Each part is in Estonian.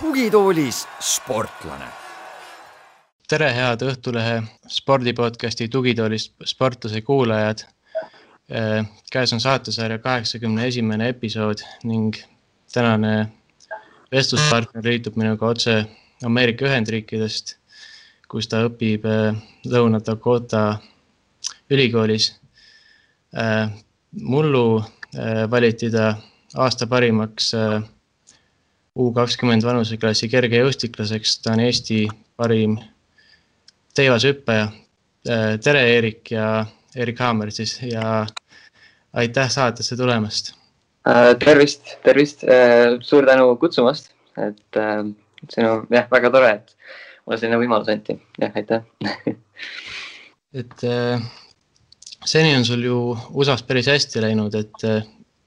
tugitoolis sportlane. tere, head Õhtulehe spordipodcasti Tugitoolis sportlase kuulajad. käes on saatesarja kaheksakümne esimene episood ning tänane vestluspartner liitub minuga otse Ameerika Ühendriikidest, kus ta õpib Lõuna-Dakota ülikoolis. mullu valiti ta aasta parimaks U kakskümmend vanuseklassi kergejõustiklaseks, ta on Eesti parim teivashüppaja. tere, Eerik ja Erik Haamer siis ja aitäh saatesse tulemast. tervist, tervist, suur tänu kutsumast, et see on jah, väga tore, et mulle selline võimalus anti, jah, aitäh. Et seni on sul ju USA-s päris hästi läinud, et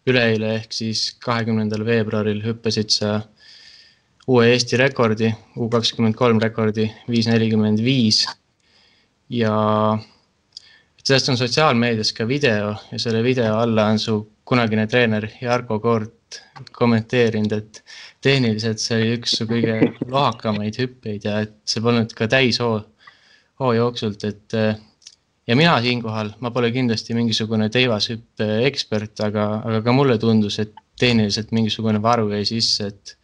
üleeile ehk siis kahekümnendal veebruaril hüppasid sa uue Eesti rekordi, U kakskümmend kolm rekordi, viis nelikümmend viis. ja sellest on sotsiaalmeedias ka video ja selle video alla on su kunagine treener Jarko Koort kommenteerinud, et tehniliselt see oli üks kõige lohakamaid hüppeid ja et see polnud ka täishoo, hoo jooksult, et ja mina siinkohal, ma pole kindlasti mingisugune teivashüppe ekspert, aga, aga ka mulle tundus, et tehniliselt mingisugune varu jäi sisse, et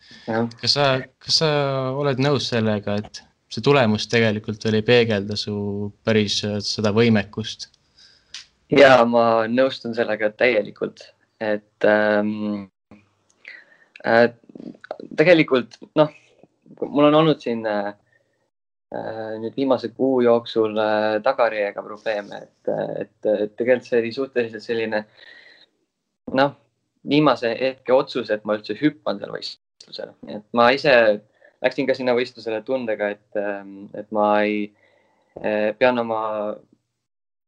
kas sa, kas sa oled nõus sellega, et see tulemus tegelikult veel ei peegelda su päris seda võimekust? ja ma nõustun sellega täielikult, et ähm, äh, tegelikult noh, mul on olnud siin äh, nüüd viimase kuu jooksul äh, tagajärjega probleeme, et, et, et tegelikult see oli suhteliselt selline noh, viimase hetke otsus, et ma üldse hüppan seal võistlusel, et ma ise läksin ka sinna võistlusele tundega, et, et ma ei, pean oma,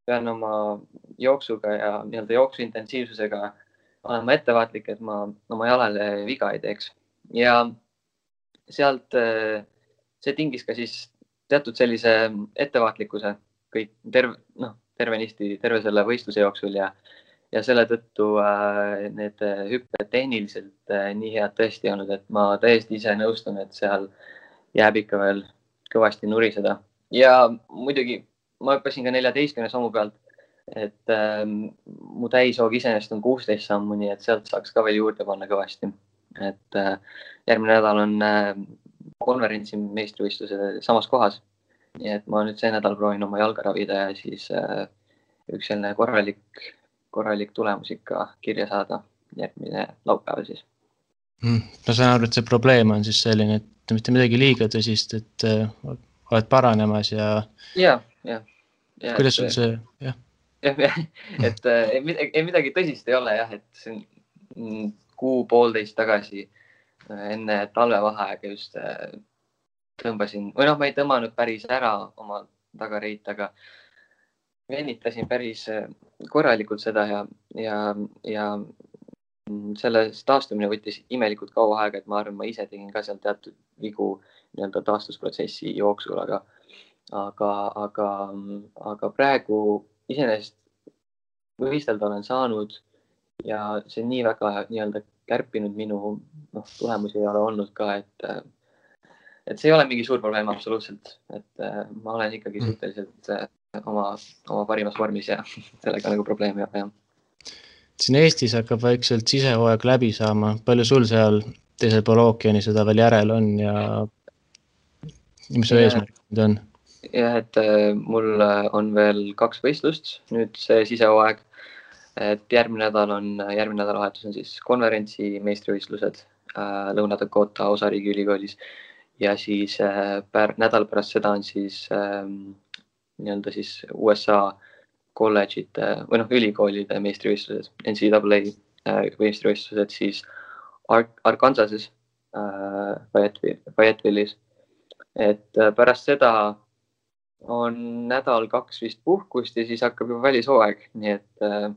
pean oma jooksuga ja nii-öelda jooksu intensiivsusega olema ettevaatlik, et ma oma jalale viga ei teeks. Ja sealt see tingis ka siis teatud sellise ettevaatlikkuse kõik terve, noh, tervenisti terve selle võistluse jooksul ja, ja selle tõttu äh, need hüpped tehniliselt äh, nii head tõesti ei olnud, et ma täiesti ise nõustun, et seal jääb ikka veel kõvasti nuriseda. Ja muidugi ma hüppasin ka neljateistkümne sammu pealt, et äh, mu täishoog iseenesest on kuusteist sammu, nii et sealt saaks ka veel juurde panna kõvasti. et äh, järgmine nädal on äh, konverentsi meistrivõistlused samas kohas. nii et ma nüüd see nädal proovin oma jalga ravida ja siis äh, üks selline korralik, korralik tulemus ikka kirja saada järgmine laupäev siis mm,. ma saan aru, et see probleem on siis selline, et mitte midagi liiga tõsist, et äh, oled paranemas ja. ja, ja, ja. kuidas sul see, jah? et äh, ei midagi tõsist ei ole jah, et see on kuu-poolteist tagasi enne talvevaheaega just tõmbasin või noh, ma ei tõmmanud päris ära oma tagareit, aga venitasin päris korralikult seda ja, ja, ja sellest taastumine võttis imelikult kaua aega, et ma arvan, ma ise tegin ka seal teatud vigu nii-öelda taastusprotsessi jooksul, aga, aga, aga, aga praegu iseenesest võistelda olen saanud ja see nii väga nii-öelda kärpinud minu noh, tulemusi ei ole olnud ka, et, et see ei ole mingi suur probleem absoluutselt, et ma olen ikkagi mm. suhteliselt oma, oma parimas vormis ja sellega nagu probleemi ei ole, jah. siin Eestis hakkab vaikselt sisehooaeg läbi saama, palju sul seal teisel pool ookeani seda veel järel on ja mis su eesmärk nüüd on? Jah, et mul on veel kaks võistlust nüüd see sisehooaeg et järgmine nädal on, järgmine nädalavahetus on siis konverentsi meistrivõistlused äh, Lõuna-Dakota osariigi ülikoolis ja siis äh, pär, nädal pärast seda on siis äh, nii-öelda siis USA kolledžite või noh, ülikoolide meistrivõistlused, NCAA äh, meistrivõistlused siis Ar Arkansases äh, Fayetteville'is. et äh, pärast seda on nädal-kaks vist puhkust ja siis hakkab juba välishooaeg, nii et äh,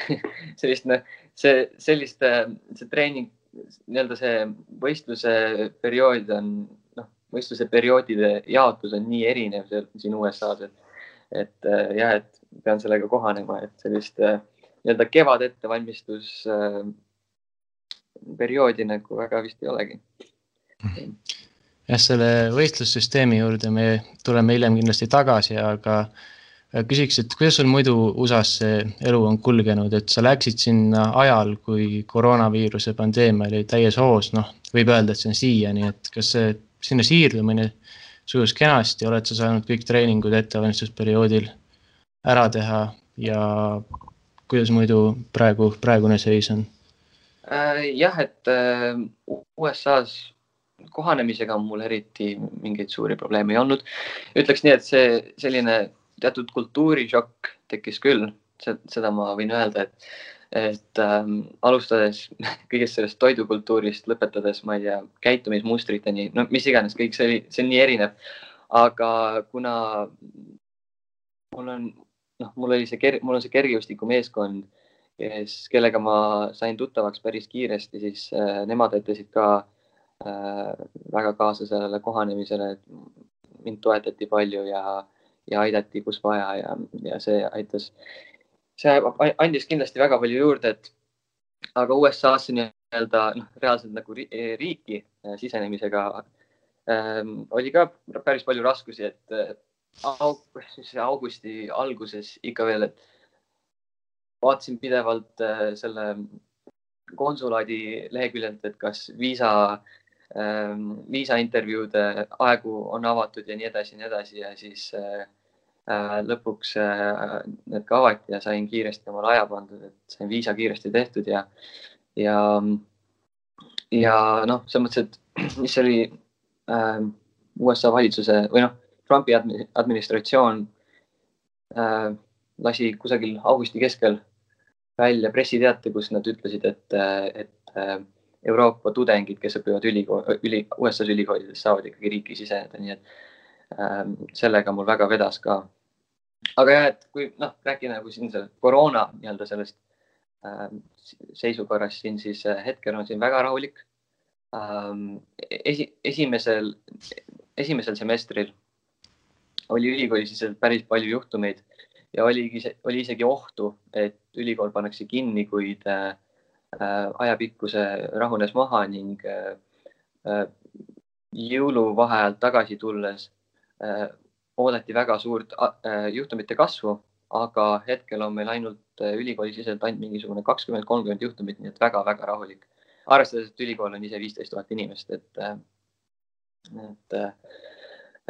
sellist, noh, see, sellist, see treening, nii-öelda see võistluse periood on noh, võistluse perioodide jaotus on nii erinev seal siin USA-s, et, et äh, jah, et pean sellega kohanema, et sellist äh, nii-öelda kevad ettevalmistus äh, perioodi nagu väga vist ei olegi. Jah, selle võistlussüsteemi juurde me tuleme hiljem kindlasti tagasi, aga küsiks, et kuidas sul muidu USA-s see elu on kulgenud, et sa läksid sinna ajal, kui koroonaviiruse pandeemia oli täies hoos, noh, võib öelda, et see on siiani, et kas see sinna siirdumine sujus kenasti, oled sa saanud kõik treeningud ettevalmistusperioodil ära teha ja kuidas muidu praegu, praegune seis on? Äh, jah, et äh, USA-s kohanemisega mul eriti mingeid suuri probleeme ei olnud. ütleks nii, et see selline teatud kultuurishokk tekkis küll, seda ma võin öelda, et, et ähm, alustades kõigest sellest toidukultuurist, lõpetades, ma ei tea, käitumismustriteni, no mis iganes, kõik see oli, see on nii erinev. aga kuna mul on, noh, mul oli see, mul on see kergejõustikumeeskond, kes, kellega ma sain tuttavaks päris kiiresti, siis äh, nemad aitasid ka äh, väga kaasa sellele kohanemisele, et mind toetati palju ja äh, ja aidati, kus vaja ja, ja see aitas, see andis kindlasti väga palju juurde, et aga USA-sse nii-öelda noh, reaalselt nagu riiki äh, sisenemisega ähm, oli ka päris palju raskusi, et äh, aug, siis augusti alguses ikka veel, et vaatasin pidevalt äh, selle konsulaadi leheküljelt, et kas viisa Ähm, viisaintervjuude aegu on avatud ja nii edasi ja nii edasi ja siis äh, äh, lõpuks äh, need ka avati ja sain kiiresti omale aja pandud, et sain viisa kiiresti tehtud ja, ja, ja noh, selles mõttes, et mis oli äh, USA valitsuse või noh, Trumpi administratsioon äh, lasi kusagil augusti keskel välja pressiteate, kus nad ütlesid, et, et Euroopa tudengid, kes õpivad ülikool, üli, USA-s ülikoolides, saavad ikkagi riiki siseneda, nii et ähm, sellega mul väga vedas ka. aga jah, et kui noh, rääkida nagu siin selle koroona nii-öelda sellest ähm, seisukorrast siin, siis äh, hetkel on siin väga rahulik ähm,. esi, esimesel, esimesel semestril oli ülikoolisiseselt päris palju juhtumeid ja oligi, oli isegi ohtu, et ülikool pannakse kinni, kuid Äh, ajapikkuse rahunes maha ning äh, äh, jõuluvaheajalt tagasi tulles oodati väga suurt juhtumite kasvu, aga hetkel on meil ainult ülikoolisiseselt ainult mingisugune kakskümmend, kolmkümmend juhtumit, nii et väga-väga rahulik. arvestades, et ülikool on ise viisteist tuhat inimest, et, et,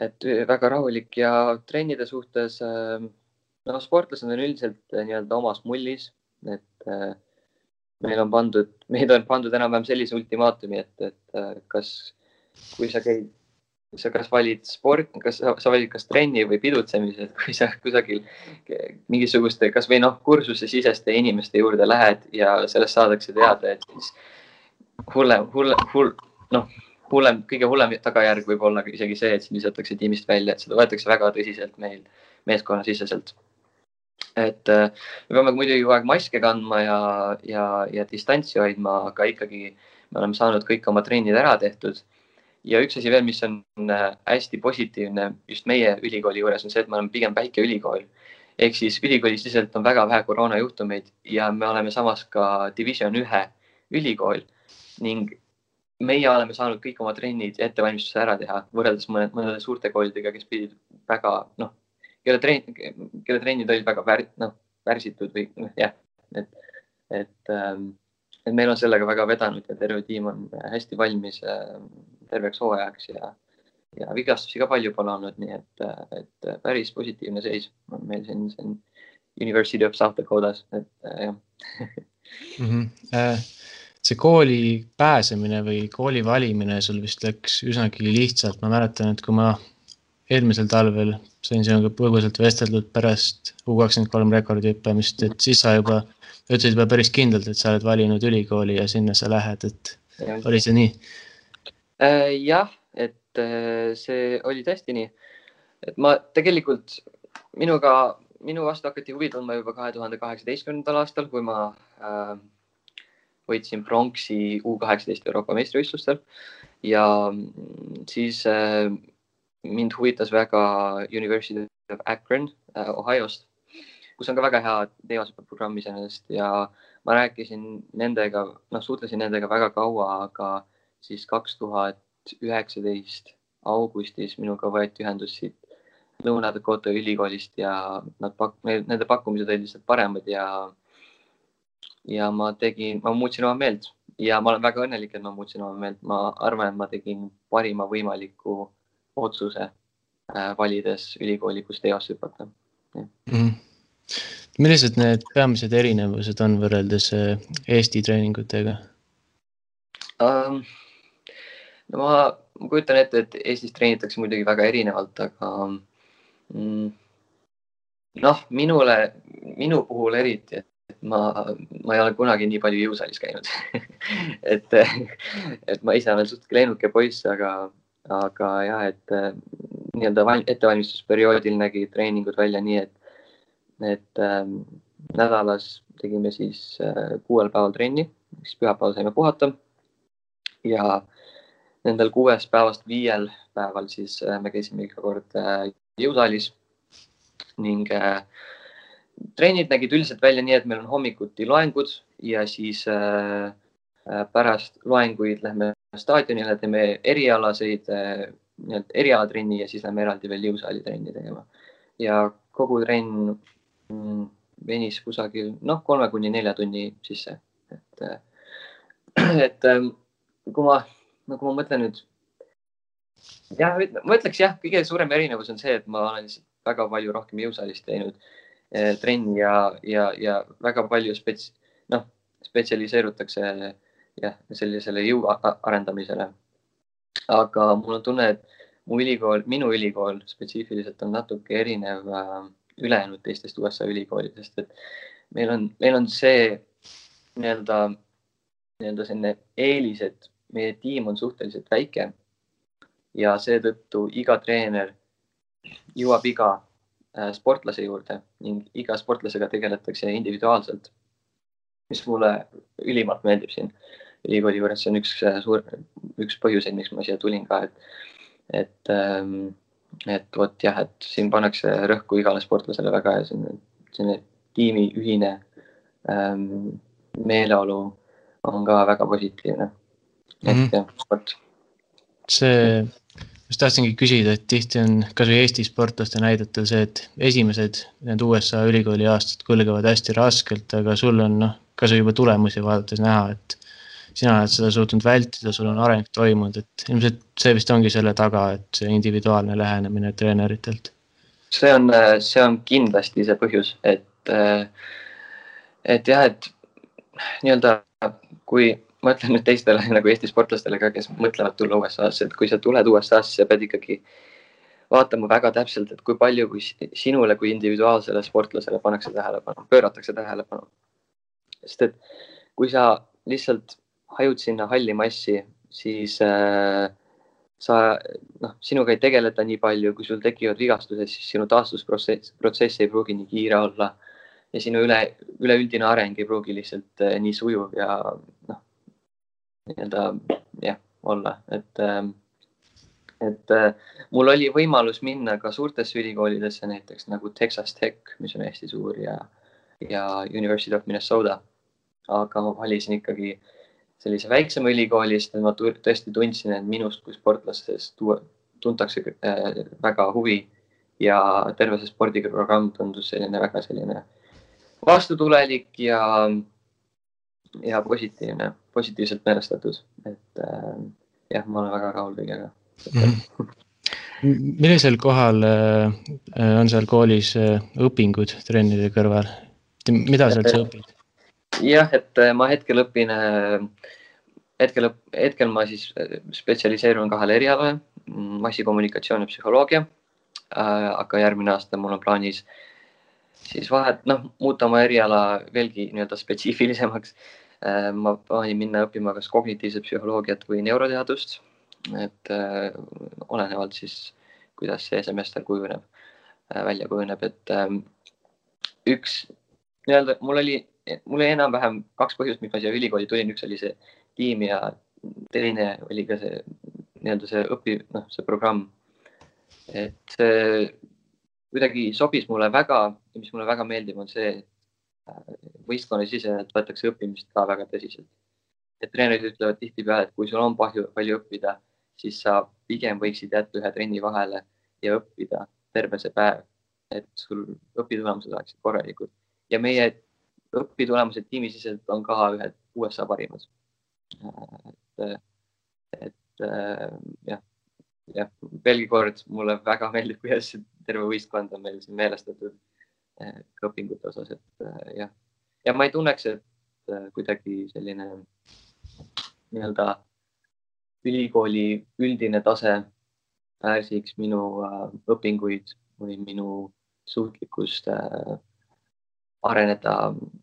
et väga rahulik ja trennide suhtes, no sportlased on üldiselt nii-öelda omas mullis, et meil on pandud, meid on pandud enam-vähem sellise ultimaatumi, et, et äh, kas, kui sa käid, sa kas valid sport, kas sa, sa valid kas trenni või pidutsemise, et kui sa kusagil mingisuguste, kasvõi noh, kursusesiseste inimeste juurde lähed ja sellest saadakse teada, et siis hullem, hullem, hull, noh, hullem, kõige hullem tagajärg võib olla isegi see, et sind visatakse tiimist välja, et seda võetakse väga tõsiselt meil meeskonnasiseselt et äh, me peame muidugi kogu aeg maske kandma ja, ja, ja distantsi hoidma, aga ikkagi me oleme saanud kõik oma trennid ära tehtud. ja üks asi veel, mis on äh, hästi positiivne just meie ülikooli juures, on see, et me oleme pigem väike ülikool. ehk siis ülikoolisiseselt on väga vähe koroonajuhtumeid ja me oleme samas ka division ühe ülikool ning meie oleme saanud kõik oma trennid ja ettevalmistuse ära teha, võrreldes mõned, mõnede suurte koolidega, kes pidid väga noh, kelle trenn, kelle trennid olid väga vär, noh, pärsitud või noh, jah, et, et, ähm, et meil on sellega väga vedanud ja terve tiim on hästi valmis äh, terveks hooajaks ja, ja vigastusi ka palju pole olnud, nii et, et päris positiivne seis on meil siin, siin University of South Dakotas, et äh, jah mm. -hmm. See kooli pääsemine või kooli valimine sul vist läks üsnagi lihtsalt, ma mäletan, et kui ma eelmisel talvel sain sinuga põgusalt vesteldud pärast U kakskümmend kolm rekordi hüppamist, et siis sa juba ütlesid juba päris kindlalt, et sa oled valinud ülikooli ja sinna sa lähed, et ja. oli see nii? Äh, jah, et äh, see oli tõesti nii. et ma tegelikult minuga, minu vastu hakati huvi tundma juba kahe tuhande kaheksateistkümnendal aastal, kui ma äh, võitsin pronksi U kaheksateist Euroopa meistrivõistlustel ja mm, siis äh, mind huvitas väga University of Akron äh, Ohiost, kus on ka väga hea teadusprogramm iseenesest ja ma rääkisin nendega, noh, suhtlesin nendega väga kaua, aga siis kaks tuhat üheksateist augustis minuga võeti ühendust siit Lõuna-Dakota ülikoolist ja nad pak-, nende pakkumised olid lihtsalt paremad ja ja ma tegin, ma muutsin oma meelt. Ja ma olen väga õnnelik, et ma muutsin oma meelt, ma arvan, et ma tegin parima võimaliku otsuse äh, valides ülikooli, kus teost hüpata mm. -hmm. millised need peamised erinevused on võrreldes äh, Eesti treeningutega um,? no ma, ma kujutan ette, et Eestis treenitakse muidugi väga erinevalt, aga mm, noh, minule, minu puhul eriti, et ma, ma ei ole kunagi nii palju jõusaalis käinud et, et ma ise olen suhteliselt leenuke poiss, aga, aga jah, et nii-öelda ettevalmistusperioodil nägi treeningud välja nii, et, et ähm, nädalas tegime siis äh, kuuel päeval trenni, siis pühapäeval saime puhata. ja nendel kuuest päevast viiel päeval siis äh, me käisime iga kord äh, jõusaalis ning äh, trennid nägid üldiselt välja nii, et meil on hommikuti loengud ja siis äh, äh, pärast loenguid lähme staadionile, teeme erialaseid äh,, nii-öelda erialatrenni ja siis lähme eraldi veel jõusaali trenni tegema. ja kogu trenn mm, venis kusagil noh, kolme kuni nelja tunni sisse, et äh,, et äh, kui ma, nagu ma mõtlen nüüd jah, ma ütleks jah, kõige suurem erinevus on see, et ma olen väga palju rohkem jõusaalis teinud Eh, trenni ja, ja, ja väga palju spets-, noh, spetsialiseerutakse jah, sellisele jõu arendamisele. aga mul on tunne, et mu ülikool, minu ülikool spetsiifiliselt on natuke erinev äh, ülejäänud teistest USA ülikoolidest, et meil on, meil on see nii-öelda, nii-öelda selline eelis, et meie tiim on suhteliselt väike ja seetõttu iga treener jõuab iga Äh, sportlase juurde ning iga sportlasega tegeletakse individuaalselt. Mis mulle ülimalt meeldib siin ülikooli juures, see on üks äh, suur, üks põhjuseid, miks ma siia tulin ka, et, et, ähm, et vot jah, et siin pannakse rõhku igale sportlasele väga ja selline, selline tiimi ühine ähm, meeleolu on ka väga positiivne. et mm -hmm. jah, vot. see just tahtsingi küsida, et tihti on kasvõi Eesti sportlaste näidetel see, et esimesed need USA ülikooli aastad kulgevad hästi raskelt, aga sul on noh, kasvõi juba tulemusi vaadates näha, et sina oled seda suutnud vältida, sul on areng toimunud, et ilmselt see vist ongi selle taga, et see individuaalne lähenemine treeneritelt. see on, see on kindlasti see põhjus, et, et jah, et nii-öelda kui ma ütlen nüüd teistele nagu Eesti sportlastele ka, kes mõtlevad tulla USA-sse, et kui sa tuled USA-sse, sa pead ikkagi vaatama väga täpselt, et kui palju, kui sinule kui individuaalsele sportlasele pannakse tähelepanu, pööratakse tähelepanu. sest et kui sa lihtsalt hajud sinna halli massi, siis äh, sa noh, sinuga ei tegeleta nii palju, kui sul tekivad vigastused, siis sinu taastusprotsess, protsess ei pruugi nii kiire olla ja sinu üle, üleüldine areng ei pruugi lihtsalt äh, nii sujuv ja noh, nii-öelda jah, olla, et, ähm, et äh, mul oli võimalus minna ka suurtesse ülikoolidesse, näiteks nagu Texas Tech, mis on hästi suur ja, ja University of Minnesota. aga ma valisin ikkagi sellise väiksema ülikooli, sest ma tõesti tundsin, et minust kui sportlasest tuntakse äh, väga huvi ja terve see spordiprogramm tundus selline väga selline vastutulelik ja ja positiivne, positiivselt meelestatud, et äh, jah, ma olen väga rahul kõigega mm. -hmm. millisel kohal äh, on seal koolis äh, õpingud trennide kõrval, mida sa õpid? jah, et äh, ma hetkel õpin äh,, hetkel, hetkel ma siis äh, spetsialiseerun kahele erialale, massikommunikatsioon ja psühholoogia äh,. aga järgmine aasta mul on plaanis siis vahet, noh, muuta oma eriala veelgi nii-öelda spetsiifilisemaks Äh, ma plaanin minna õppima kas kognitiivset psühholoogiat või neuroteadust. et äh, olenevalt siis, kuidas see semester kujuneb, äh, välja kujuneb, et üks nii-öelda mul oli, mul oli enam-vähem kaks põhjust, miks ma siia ülikooli tulin, üks oli see tiim ja teine oli ka see nii-öelda see õpi, noh, see programm. et see kuidagi sobis mulle väga, mis mulle väga meeldib, on see, et võistkonnasiseselt võetakse õppimist ka väga tõsiselt. et treenerid ütlevad tihtipeale, et kui sul on palju, palju õppida, siis sa pigem võiksid jätta ühe trenni vahele ja õppida terve see päev, et sul õpitulemused oleksid korralikud ja meie õpitulemused tiimisiseselt on ka ühed USA parimad. et, et jah, jah, veelgi kord mulle väga meeldib, kuidas terve võistkond on meil siin meelestatud õpingute osas, et jah, ja ma ei tunneks, et kuidagi selline nii-öelda ülikooli üldine tase pärsiks minu õpinguid või minu suutlikkust äh, areneda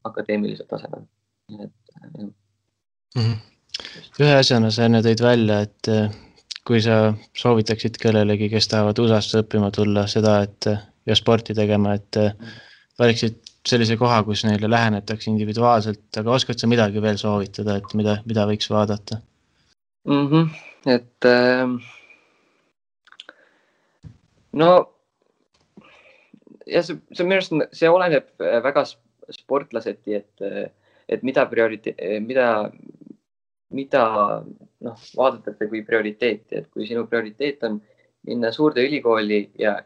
akadeemilisel tasemel. et jah mm. -hmm. ühe asjana sa enne tõid välja, et kui sa soovitaksid kellelegi, kes tahavad USA-sse õppima tulla, seda, et ja sporti tegema, et valiksid sellise koha, kus neile lähenetakse individuaalselt, aga oskad sa midagi veel soovitada, et mida, mida võiks vaadata mm? -hmm. et äh, no ja see, see minu arust, see oleneb väga sportlaseti, et, et mida prioriteet, äh, mida, mida noh, vaadatakse kui prioriteeti, et kui sinu prioriteet on minna suurde ülikooli ja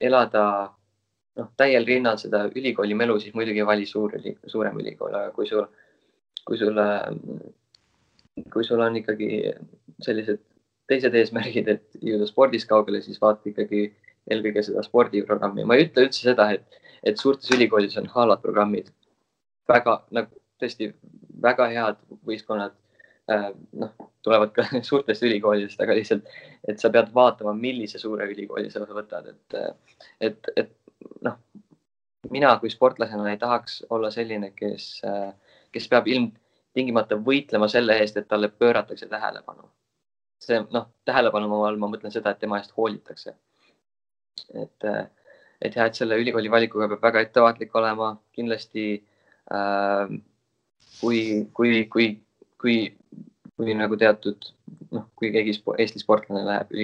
elada noh, täiel rinnal seda ülikooli melu, siis muidugi vali suur, suurem ülikool, aga kui sul, kui sul, kui sul on ikkagi sellised teised eesmärgid, et jõuda spordis kaugele, siis vaata ikkagi eelkõige seda spordiprogrammi. ma ei ütle üldse seda, et, et suurtes ülikoolides on halvad programmid. väga nagu tõesti väga head võistkonnad äh, noh, tulevad ka suurtest ülikoolidest, aga lihtsalt, et sa pead vaatama, millise suure ülikooli sa võtad, et, et, et noh, mina kui sportlasena ei tahaks olla selline, kes, kes peab ilmtingimata võitlema selle eest, et talle pööratakse tähelepanu. see noh, tähelepanu all ma mõtlen seda, et tema eest hoolitakse et, et jah, et selle ülikooli valikuga peab väga ettevaatlik olema, kindlasti äh, kui, kui, kui, kui, kui nagu teatud noh, kui keegi Eesti sportlane läheb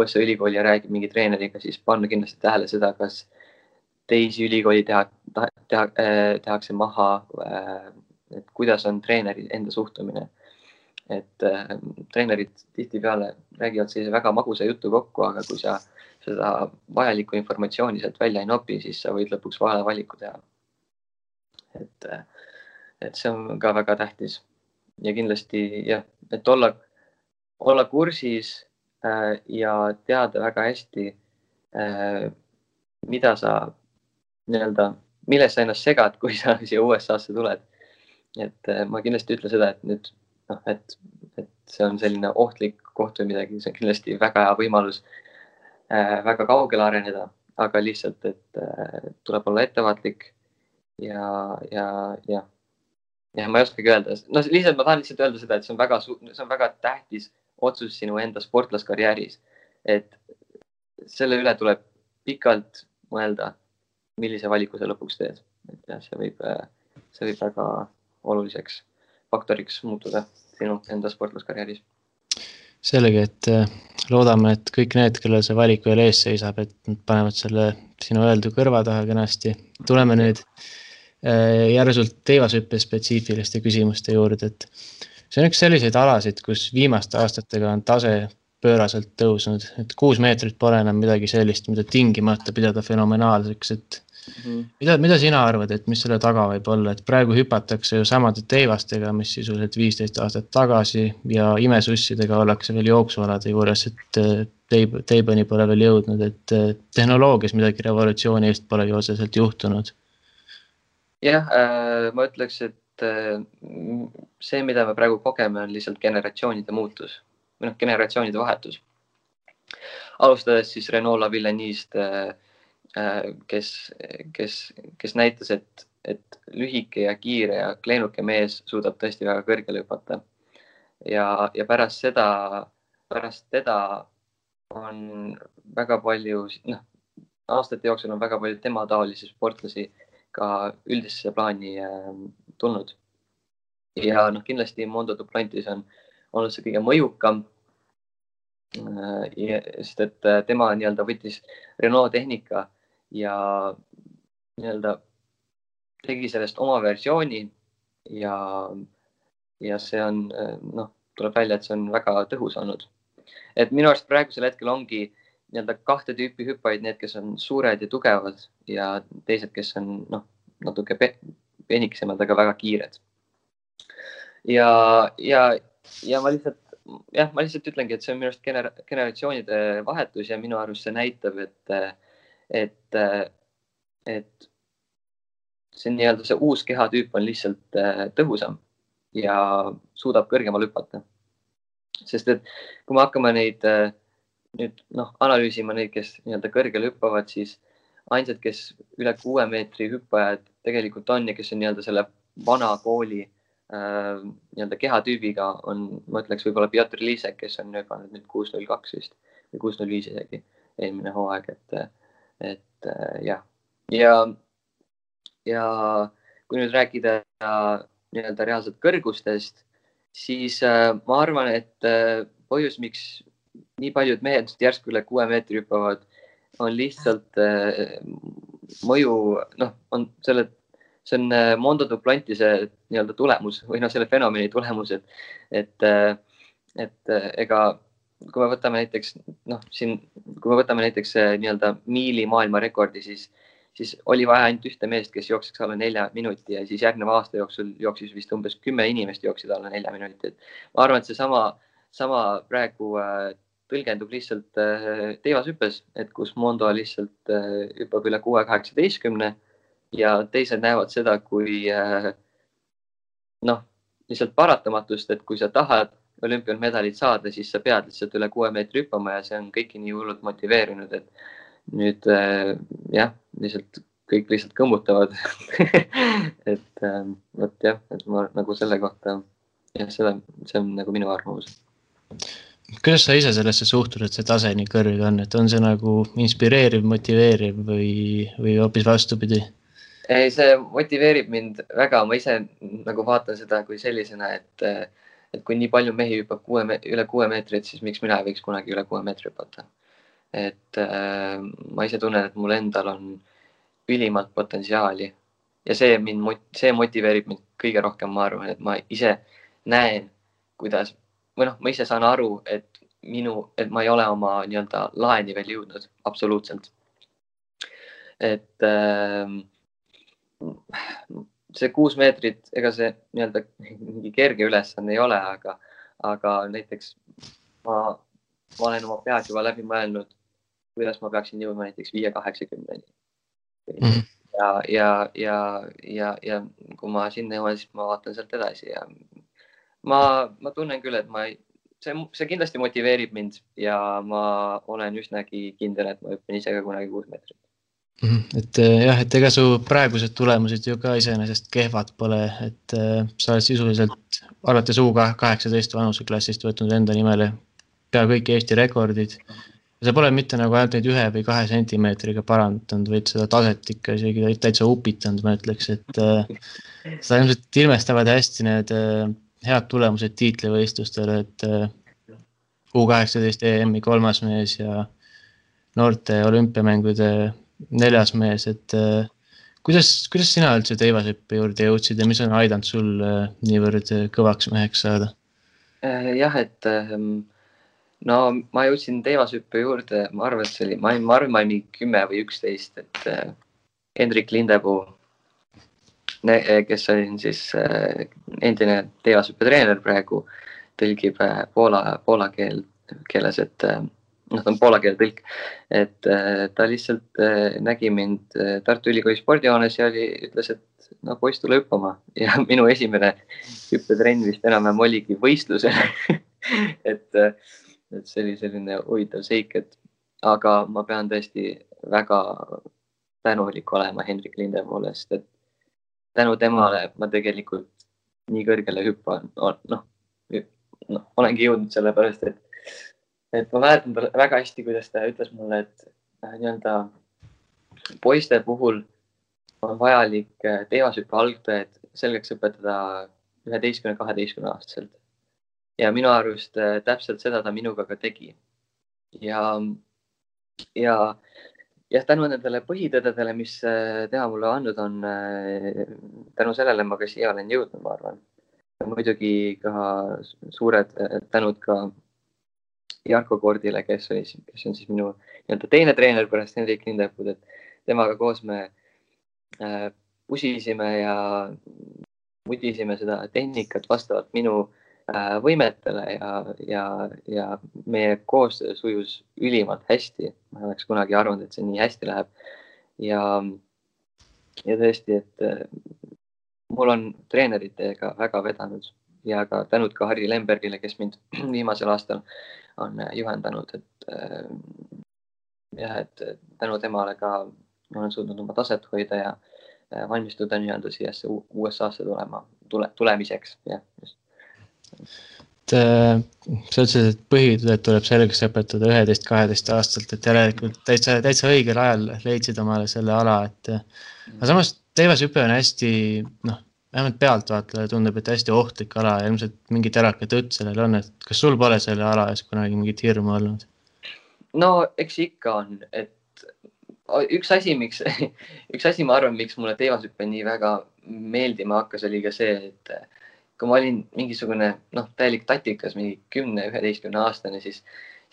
USA ülikooli ja räägib mingi treeneriga, siis panna kindlasti tähele seda, kas teisi ülikooli teha, teha, äh, tehakse maha. Äh, et kuidas on treeneri enda suhtumine. et äh, treenerid tihtipeale räägivad sellise väga magusa jutu kokku, aga kui sa seda vajalikku informatsiooni sealt välja ei nopi, siis sa võid lõpuks vale valiku teha. et, et see on ka väga tähtis ja kindlasti jah, et olla, olla kursis ja teada väga hästi mida sa nii-öelda, milles sa ennast segad, kui sa siia USA-sse tuled. et äh, ma kindlasti ei ütle seda, et nüüd noh, et, et see on selline ohtlik koht või midagi, see on kindlasti väga hea võimalus äh, väga kaugele areneda, aga lihtsalt, et äh, tuleb olla ettevaatlik ja, ja, ja, ja ma ei oskagi öelda, no lihtsalt ma tahan lihtsalt öelda seda, et see on väga, see on väga tähtis otsus sinu enda sportlaskarjääris. et selle üle tuleb pikalt mõelda, millise valiku sa lõpuks teed, et jah, see võib, see võib väga oluliseks faktoriks muutuda sinu enda sportlaskarjääris selge, et äh, loodame, et kõik need, kellel see valik veel ees seisab, et nad panevad selle sinu öeldu kõrva taha kenasti. tuleme nüüd äh, järsult teivashüppe spetsiifiliste küsimuste juurde, et see on üks selliseid alasid, kus viimaste aastatega on tase pööraselt tõusnud, et kuus meetrit pole enam midagi sellist, mida tingimata pidada fenomenaalseks, et Mm. mida, mida sina arvad, et mis selle taga võib olla, et praegu hüpatakse ju samade teivastega, mis sisuliselt viisteist aastat tagasi ja imesussidega ollakse veel jooksualade juures, et teib, teibani pole veel jõudnud, et tehnoloogias midagi revolutsioonilist pole ju otseselt juhtunud. jah äh,, ma ütleks, et äh, see, mida me praegu kogeme, on lihtsalt generatsioonide muutus või noh, generatsioonide vahetus. alustades siis Renault Lavilleniist äh, Äh, kes, kes, kes näitas, et, et lühike ja kiire ja kleenuke mees suudab tõesti väga kõrgele hüpata. ja, ja pärast seda, pärast teda on väga palju, noh, aastate jooksul on väga palju temataolisi sportlasi ka üldisesse plaani äh, tulnud. ja noh, kindlasti Mondo Duplantis on olnud see kõige mõjukam sest et tema nii-öelda võttis Renault tehnika ja nii-öelda tegi sellest oma versiooni ja, ja see on noh, tuleb välja, et see on väga tõhus olnud. et minu arust praegusel hetkel ongi nii-öelda kahte tüüpi hüppajaid, need, kes on suured ja tugevad ja teised, kes on noh, natuke pe penikesemad, aga väga kiired. ja, ja, ja ma lihtsalt jah, ma lihtsalt ütlengi, et see on minu arust gener generatsioonide vahetus ja minu arust see näitab, et, et, et see nii-öelda see uus kehatüüp on lihtsalt äh, tõhusam ja suudab kõrgemale hüpata. sest et kui me hakkame neid äh, nüüd noh, analüüsima neid, kes nii-öelda kõrgele hüppavad, siis ainsad, kes üle kuue meetri hüppajad tegelikult on ja kes on nii-öelda selle vana kooli äh, nii-öelda kehatüübiga on, ma ütleks võib-olla Piotr Liisek, kes on hüpanud nüüd kuus null kaks vist või kuus null viis isegi eelmine hooaeg, et, et äh, jah, ja, ja kui nüüd rääkida nii-öelda reaalselt kõrgustest, siis äh, ma arvan, et äh, põhjus, miks nii paljud mehed järsku üle kuue meetri hüppavad, on lihtsalt äh, mõju, noh, on selle see on äh, Mondo Duplantise nii-öelda tulemus või noh, selle fenomeni tulemus, et, et, äh, et äh, ega kui me võtame näiteks noh, siin, kui me võtame näiteks nii-öelda miili maailmarekordi, siis, siis oli vaja ainult ühte meest, kes jookseks alla nelja minuti ja siis järgneva aasta jooksul jooksis vist umbes kümme inimest jooksid alla nelja minuti, et ma arvan, et seesama, sama praegu tõlgendub lihtsalt teivashüppes, et kus Mondo lihtsalt hüppab üle kuue kaheksateistkümne ja teised näevad seda kui äh, noh, lihtsalt paratamatust, et kui sa tahad olümpiamedalit saada, siis sa pead lihtsalt üle kuue meetri hüppama ja see on kõiki nii hullult motiveerinud, et nüüd äh, jah, lihtsalt kõik lihtsalt kõmmutavad et äh, vot jah, et ma nagu selle kohta jah, selle, see on nagu minu arvamus. kuidas sa ise sellesse suhtud, et see tase nii kõrge on, et on see nagu inspireeriv, motiveeriv või, või hoopis vastupidi? Ei, see motiveerib mind väga, ma ise nagu vaatan seda kui sellisena, et, et kui nii palju mehi hüppab kuue, üle kuue meetrit, siis miks mina ei võiks kunagi üle kuue meetri hüpata. et äh, ma ise tunnen, et mul endal on ülimalt potentsiaali ja see mind, see motiveerib mind kõige rohkem, ma arvan, et ma ise näen, kuidas või noh, ma ise saan aru, et minu, et ma ei ole oma nii-öelda laeni veel jõudnud absoluutselt. et äh, see kuus meetrit, ega see nii-öelda mingi kerge ülesanne ei ole, aga, aga näiteks ma, ma olen oma peas juba läbi mõelnud, kuidas ma peaksin jõudma näiteks viie kaheksakümneni. -hmm. ja, ja, ja, ja, ja kui ma sinna jõuan, siis ma vaatan sealt edasi ja ma, ma tunnen küll, et ma ei, see, see kindlasti motiveerib mind ja ma olen üsnagi kindel, et ma hüppan ise ka kunagi kuus meetrit Mhm. Et äh, jah, et ega su praegused tulemused ju ka iseenesest kehvad pole, et äh, sa oled sisuliselt alates U kaheksateist vanuseklassist võtnud enda nimele pea kõik Eesti rekordid. sa pole mitte nagu ainult neid ühe või kahe sentimeetriga parandanud, vaid seda taset ikka isegi täitsa upitanud, ma ütleks, et äh, seda ilmselt ilmestavad hästi need head tulemused tiitlivõistlustel, et U kaheksateist EM-i kolmas mees ja noorte olümpiamängude neljas mees, et äh, kuidas, kuidas sina üldse teivashüppe juurde jõudsid ja mis on aidanud sul äh, niivõrd äh, kõvaks meheks saada? jah, et ähm, no ma jõudsin teivashüppe juurde, ma arvan, et see oli, ma, ma arvan, ma olin kümme või üksteist, et Hendrik Lindepuu, kes on siis endine teivashüppe treener praegu, tõlgib poola, poola keel, keeles, et noh, ta on poola keele tõlk, et äh, ta lihtsalt äh, nägi mind äh, Tartu Ülikooli spordihoones ja oli, ütles, et no poiss, tule hüppama. Ja minu esimene hüppetrenn vist enam-vähem oligi võistlusel. Et, et see oli selline huvitav seik, et aga ma pean tõesti väga tänulik olema Hendrik Lindemoole, sest et tänu temale ma tegelikult nii kõrgele hüppan, noh, noh, olengi jõudnud sellepärast, et et ma mäletan väga hästi, kuidas ta ütles mulle, et äh, nii-öelda poiste puhul on vajalik äh, teevashüppe algtõed selgeks õpetada üheteistkümne, kaheteistkümne aastaselt. ja minu arust äh, täpselt seda ta minuga ka tegi, ja, ja jah, tänu nendele põhitõdedele, mis tema mulle andnud on, tänu sellele ma ka siia olen jõudnud, ma arvan. muidugi ka suured tänud ka Jarko Kordile, kes oli, kes on siis minu nii-öelda teine treener pärast Hendrik Lindepud, et temaga koos me äh, pusisime ja mudisime seda tehnikat vastavalt minu äh, võimetele ja, ja, ja meie koostöö sujus ülimalt hästi. ma ei oleks kunagi arvanud, et see nii hästi läheb. ja, ja tõesti, et äh, mul on treeneritega väga vedanud ja ka tänud ka Harri Lembergile, kes mind viimasel aastal on juhendanud, et jah, et tänu temale ka olen suutnud oma taset hoida ja äh, valmistuda nii-öelda siiasse USA-sse tulema, tule, tulemiseks, jah, just. et äh, sa ütlesid, et põhitõed tuleb selgeks õpetada üheteist, kaheteist aastaselt, et järelikult täitsa, täitsa õigel ajal leidsid omale selle ala, et aga samas teivashüpe on hästi noh, vähemalt pealtvaatajale tundub, et hästi ohtlik ala ja ilmselt mingi terake tõtt sellel on, et kas sul pole selle ala ees kunagi mingit hirmu olnud? no eks ikka on, et üks asi, miks, üks asi, ma arvan, miks mulle teevashüpe nii väga meeldima hakkas, oli ka see, et kui ma olin mingisugune noh, täielik tatikas, mingi kümne, üheteistkümne aastane, siis,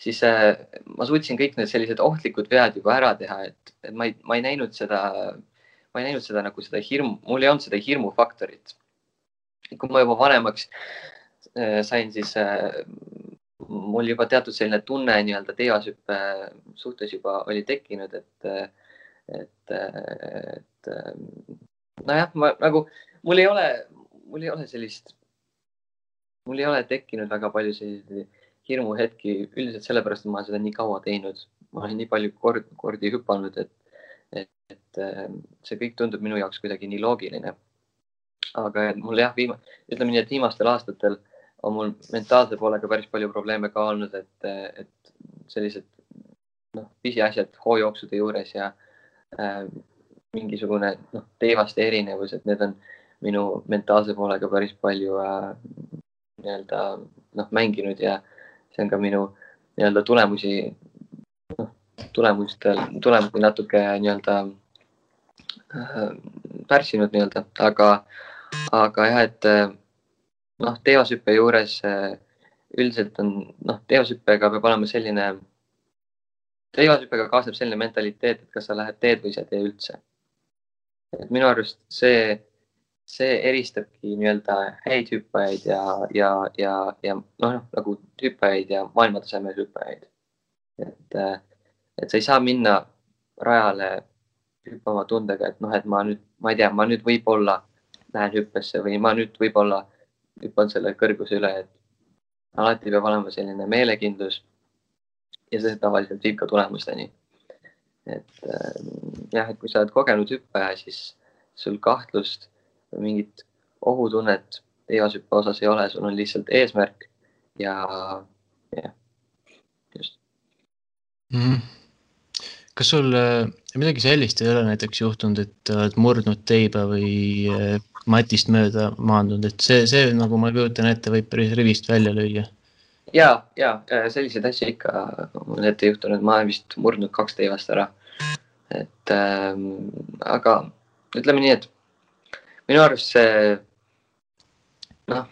siis äh, ma suutsin kõik need sellised ohtlikud vead juba ära teha, et, et ma ei, ma ei näinud seda, ma ei näinud seda nagu seda hirmu, mul ei olnud seda hirmufaktorit. kui ma juba vanemaks äh, sain, siis äh, mul juba teatud selline tunne nii-öelda teevashüppe suhtes juba oli tekkinud, et, et, et nojah, ma nagu, mul ei ole, mul ei ole sellist, mul ei ole tekkinud väga palju selliseid hirmuhetki üldiselt sellepärast, et ma olen seda nii kaua teinud. ma olen nii palju kord, kordi hüpanud, et, et, et see kõik tundub minu jaoks kuidagi nii loogiline. aga mul jah, viima-, ütleme nii, et viimastel aastatel on mul mentaalse poolega päris palju probleeme ka olnud, et, et sellised noh, pisiasjad hoojooksude juures ja äh, mingisugune noh, teevaste erinevus, et need on minu mentaalse poolega päris palju äh, nii-öelda noh, mänginud ja see on ka minu nii-öelda tulemusi, noh, tulemustel, tulemusi natuke nii-öelda pärssinud nii-öelda, aga, aga jah, et äh, noh, teosüppe juures äh, üldiselt on noh, teosüppega peab olema selline, teosüppega kaasneb selline mentaliteet, et kas sa lähed teed või sa ei tee üldse. et minu arust see, see eristabki nii-öelda häid hüppajaid ja, ja, ja, ja noh, nagu hüppajaid ja maailmatasemel hüppajaid. et, äh, et sa ei saa minna rajale hüppama tundega, et noh, et ma nüüd, ma ei tea, ma nüüd võib-olla lähen hüppesse või ma nüüd võib-olla hüppan selle kõrguse üle, et alati peab olema selline meelekindlus. ja see tavaliselt viib ka tulemusteni. et äh, jah, et kui sa oled kogenud hüppaja, siis sul kahtlust või mingit ohutunnet teivashüppe osas ei ole, sul on lihtsalt eesmärk ja jah, just mm. Kas sul äh, midagi sellist ei ole näiteks juhtunud, et oled murdnud teiba või äh, matist mööda maandunud, et see, see nagu ma kujutan ette, võib päris rivist välja lüüa. ja, ja selliseid asju ikka on ette juhtunud, ma olen vist murdnud kaks teivast ära. et ähm, aga ütleme nii, et minu arust see noh,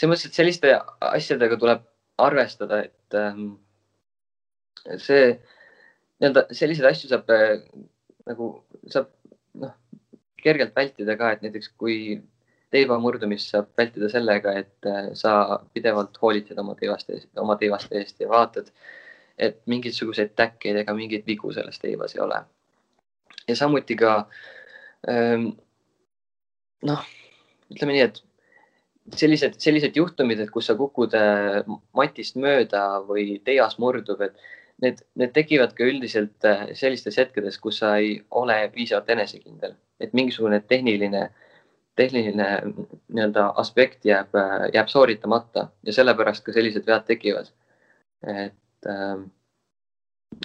selles mõttes, et selliste asjadega tuleb arvestada, et ähm, see nii-öelda selliseid asju saab äh, nagu saab noh, kergelt vältida ka, et näiteks kui teiva murdumist saab vältida sellega, et äh, sa pidevalt hoolitsed oma teevaste eest, oma teevaste eest ja vaatad, et mingisuguseid täkkeid ega mingeid vigu selles teivas ei ole. ja samuti ka ähm, noh, ütleme nii, et sellised, sellised juhtumid, et kus sa kukud äh, matist mööda või teias murdub, et need, need tekivad ka üldiselt äh, sellistes hetkedes, kus sa ei ole piisavalt enesekindel, et mingisugune tehniline, tehniline nii-öelda aspekt jääb, äh, jääb sooritamata ja sellepärast ka sellised vead tekivad. et, ähm,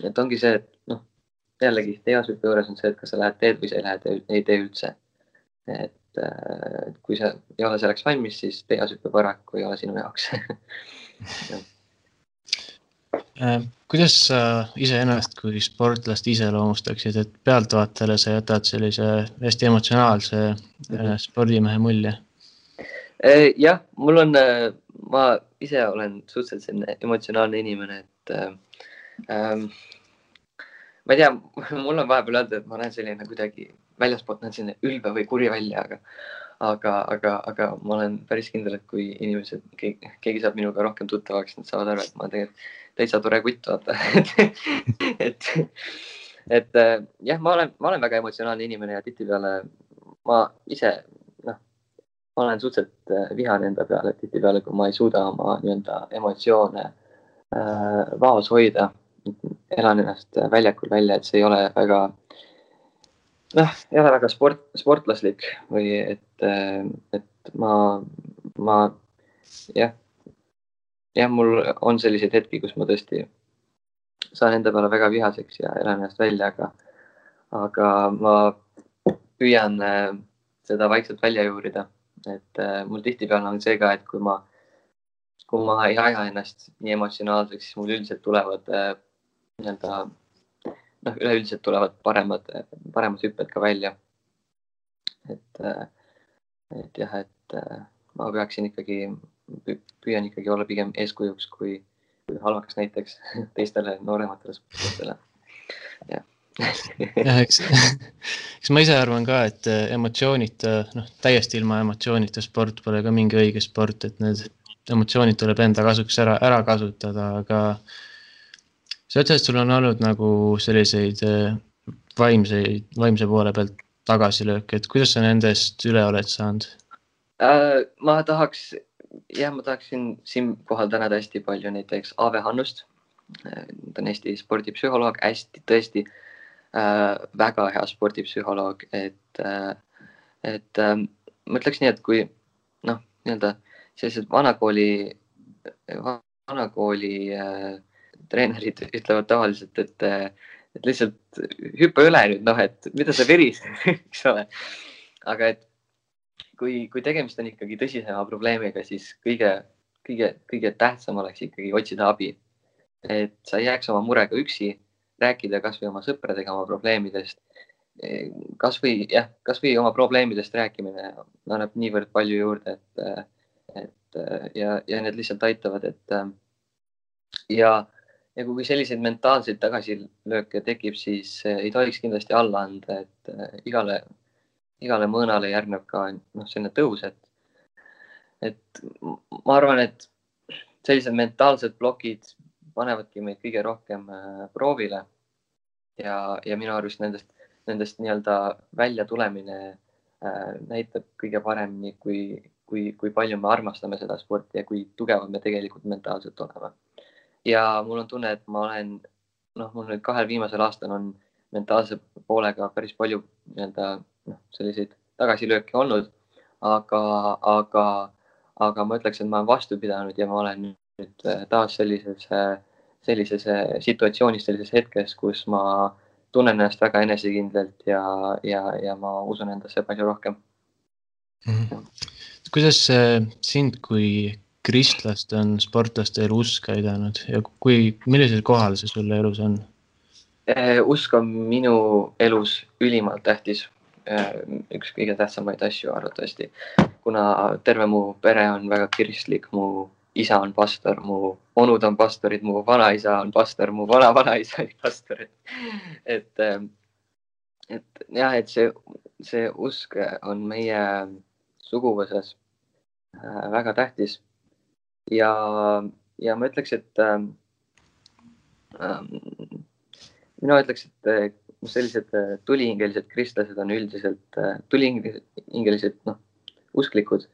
et ongi see, et noh, jällegi teadusõppe juures on see, et kas sa lähed teed või sa ei lähe, ei tee üldse. et äh, kui sa ei ole selleks valmis, siis teadusõppe paraku ei ole sinu jaoks kuidas sa iseennast kui sportlast iseloomustaksid, et pealtvaatajale sa jätad sellise hästi emotsionaalse mm -hmm. spordimehe mulje? Äh, jah, mul on, ma ise olen suhteliselt selline emotsionaalne inimene, et ähm, ma ei tea, mul on vahepeal öelda, et ma näen selline kuidagi väljaspoolt näen selline ülbe või kuri välja, aga aga, aga, aga ma olen päris kindel, et kui inimesed, keegi saab minuga rohkem tuttavaks, nad saavad aru, et ma tegelikult täitsa tore kutt, vaata et, et äh, jah, ma olen, ma olen väga emotsionaalne inimene ja tihtipeale ma ise, noh, ma olen suhteliselt äh, vihane enda peale tihtipeale, kui ma ei suuda oma nii-öelda emotsioone äh, vaos hoida. elan ennast väljakul välja, et see ei ole väga noh, ei ole väga sport, sportlaslik või et, et ma, ma jah, jah, mul on selliseid hetki, kus ma tõesti saan enda peale väga vihaseks ja elan ennast välja, aga, aga ma püüan äh, seda vaikselt välja juurida, et äh, mul tihtipeale on see ka, et kui ma, kui ma ei aja ennast nii emotsionaalseks, siis mul üldiselt tulevad äh, nii-öelda noh, üleüldiselt tulevad paremad, paremad hüpped ka välja. et, et jah, et ma peaksin ikkagi, püüan ikkagi olla pigem eeskujuks kui, kui halvaks näiteks teistele noorematele sportlastele. jah jah, eks, eks ma ise arvan ka, et emotsioonita, noh, täiesti ilma emotsioonita sport pole ka mingi õige sport, et need emotsioonid tuleb enda kasuks ära, ära kasutada, aga sa ütlesid, et sul on olnud nagu selliseid äh, vaimseid, vaimse poole pealt tagasilööke, et kuidas sa nendest üle oled saanud äh,? ma tahaks, jah, ma tahaksin siinkohal tänada hästi palju näiteks Aave Hannust. Äh, ta on Eesti spordipsühholoog, hästi tõesti äh, väga hea spordipsühholoog, et äh,, et äh, ma ütleks nii, et kui noh, nii-öelda sellised vanakooli, vanakooli äh, treenerid ütlevad tavaliselt, et, et lihtsalt hüppa üle nüüd, noh, et mida sa verised eks ole. aga et kui, kui tegemist on ikkagi tõsisema probleemiga, siis kõige, kõige, kõige tähtsam oleks ikkagi otsida abi. et sa ei jääks oma murega üksi, rääkida kasvõi oma sõpradega oma probleemidest. kasvõi jah, kasvõi oma probleemidest rääkimine annab niivõrd palju juurde, et, et ja, ja need lihtsalt aitavad, et ja ja kui selliseid mentaalseid tagasilööke tekib, siis ei tohiks kindlasti alla anda, et igale, igale mõõnale järgneb ka noh, selline tõus, et, et ma arvan, et sellised mentaalsed plokid panevadki meid kõige rohkem eh, proovile. ja, ja minu arust nendest, nendest nii-öelda väljatulemine näitab kõige paremini, kui, kui, kui palju me armastame seda sporti ja kui tugevad me tegelikult mentaalselt oleme ja mul on tunne, et ma olen, noh, mul nüüd kahel viimasel aastal on mentaalse poolega päris palju nii-öelda noh, selliseid tagasilööke olnud, aga, aga, aga ma ütleks, et ma olen vastu pidanud ja ma olen nüüd taas sellises, sellises situatsioonis, sellises hetkes, kus ma tunnen ennast väga enesekindlalt ja, ja, ja ma usun endasse palju rohkem mm. -hmm. kuidas sind kui kristlast on sportlaste elu usk aidanud ja kui, millisel kohal see sulle elus on? Usk on minu elus ülimalt tähtis. Eh, üks kõige tähtsamaid asju arvatavasti, kuna terve mu pere on väga kristlik, mu isa on pastor, mu onud on pastorid, mu vanaisa on pastor, mu vana-vanaisa oli pastor, et, et, eh, et jah, et see, see usk on meie suguvõsas väga tähtis. Ja, ja ma ütleks, et äh, mina ütleks, et äh, sellised äh, tulihingelised kristlased on üldiselt äh,, tulihingelised, noh, usklikud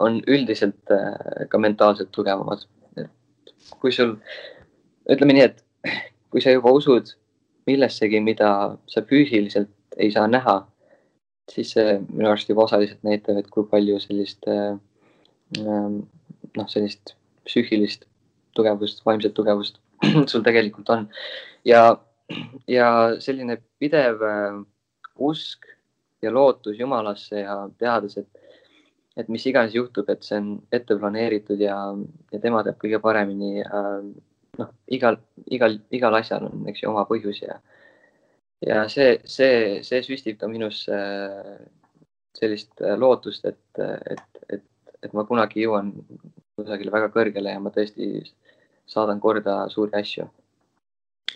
on üldiselt äh, ka mentaalselt tugevamad. kui sul, ütleme nii, et kui sa juba usud millessegi, mida sa füüsiliselt ei saa näha, siis see minu arust juba osaliselt näitab, et kui palju sellist äh, ähm, noh, sellist psüühilist tugevust, vaimset tugevust sul tegelikult on. ja, ja selline pidev äh, usk ja lootus Jumalasse ja teades, et, et mis iganes juhtub, et see on ette planeeritud ja, ja tema teab kõige paremini äh,, noh, igal, igal, igal asjal on, eks ju, oma põhjus ja, ja see, see, see süstib ka minus sellist lootust, et, et, et, et ma kunagi jõuan kusagile väga kõrgele ja ma tõesti saadan korda suuri asju.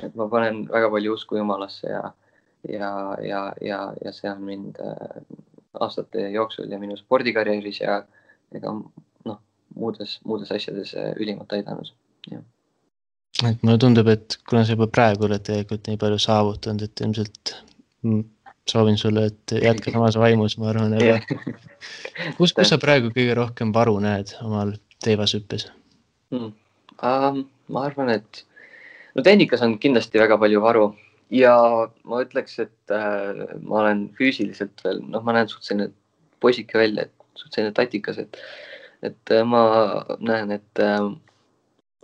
Et ma panen väga palju usku Jumalasse ja, ja, ja, ja, ja see on mind aastate jooksul ja minu spordikarjääris ja ega noh, muudes, muudes asjades äh, ülimalt aidanud, et mulle tundub, et kuna sa juba praegu oled tegelikult nii palju saavutanud, et ilmselt soovin sulle, et jätka samas vaimus, ma arvan, aga kus, kus sa praegu kõige rohkem varu näed omal teivashüppes hmm.? Um, ma arvan, et no tehnikas on kindlasti väga palju varu ja ma ütleks, et äh, ma olen füüsiliselt veel, noh, ma näen suht selline poisike välja, et suht selline tatikas, et, et äh, ma näen, et äh,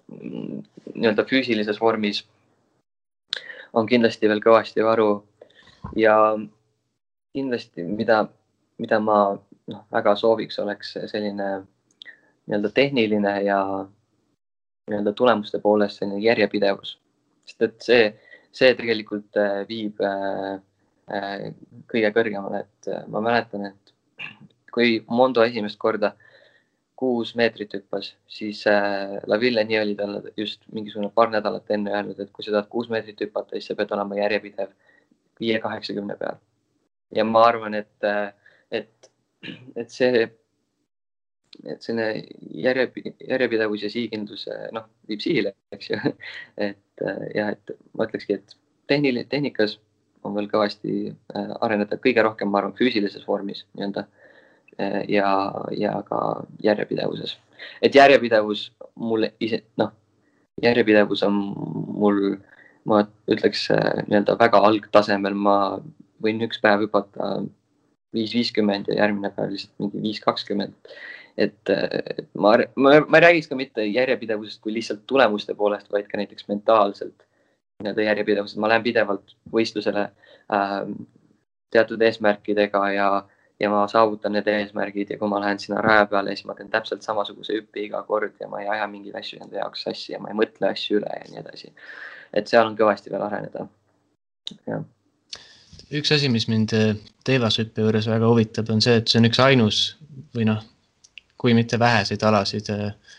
nii-öelda füüsilises vormis on kindlasti veel kõvasti varu ja kindlasti, mida, mida ma noh, väga sooviks, oleks selline nii-öelda tehniline ja nii-öelda tulemuste poolest selline järjepidevus, sest et see see tegelikult äh, viib äh, äh, kõige kõrgemale, et ma mäletan, et kui Mondo esimest korda kuus meetrit hüppas, siis Laville nii oli talle just mingisugune paar nädalat enne öelnud, et kui sa tahad kuus meetrit hüpata, siis sa pead olema järjepidev viie kaheksakümne peal. ja ma arvan, et, et, et see, et selline järjepidevus ja sihikindlus, noh, viib sihile, eks ju. et et ja et ma ütlekski, et tehniline, tehnikas on veel kõvasti äh, areneda, kõige rohkem, ma arvan, füüsilises vormis nii-öelda ja, ja ka järjepidevuses. et järjepidevus mulle ise, noh, järjepidevus on mul, ma ütleks nii-öelda väga algtasemel, ma võin üks päev hüpata viis viiskümmend ja järgmine päev lihtsalt mingi viis kakskümmend et ma, ma, ma ei räägiks ka mitte järjepidevusest kui lihtsalt tulemuste poolest, vaid ka näiteks mentaalselt nii-öelda järjepidevusest. ma lähen pidevalt võistlusele äh, teatud eesmärkidega ja, ja ma saavutan need eesmärgid ja kui ma lähen sinna raja peale, siis ma teen täpselt samasuguse hüppe iga kord ja ma ei aja mingeid asju enda jaoks sassi ja ma ei mõtle asju üle ja nii edasi. et seal on kõvasti veel areneda. üks asi, mis mind teevashüppe juures väga huvitab, on see, et see on üks ainus või noh kui mitte väheseid alasid, äh,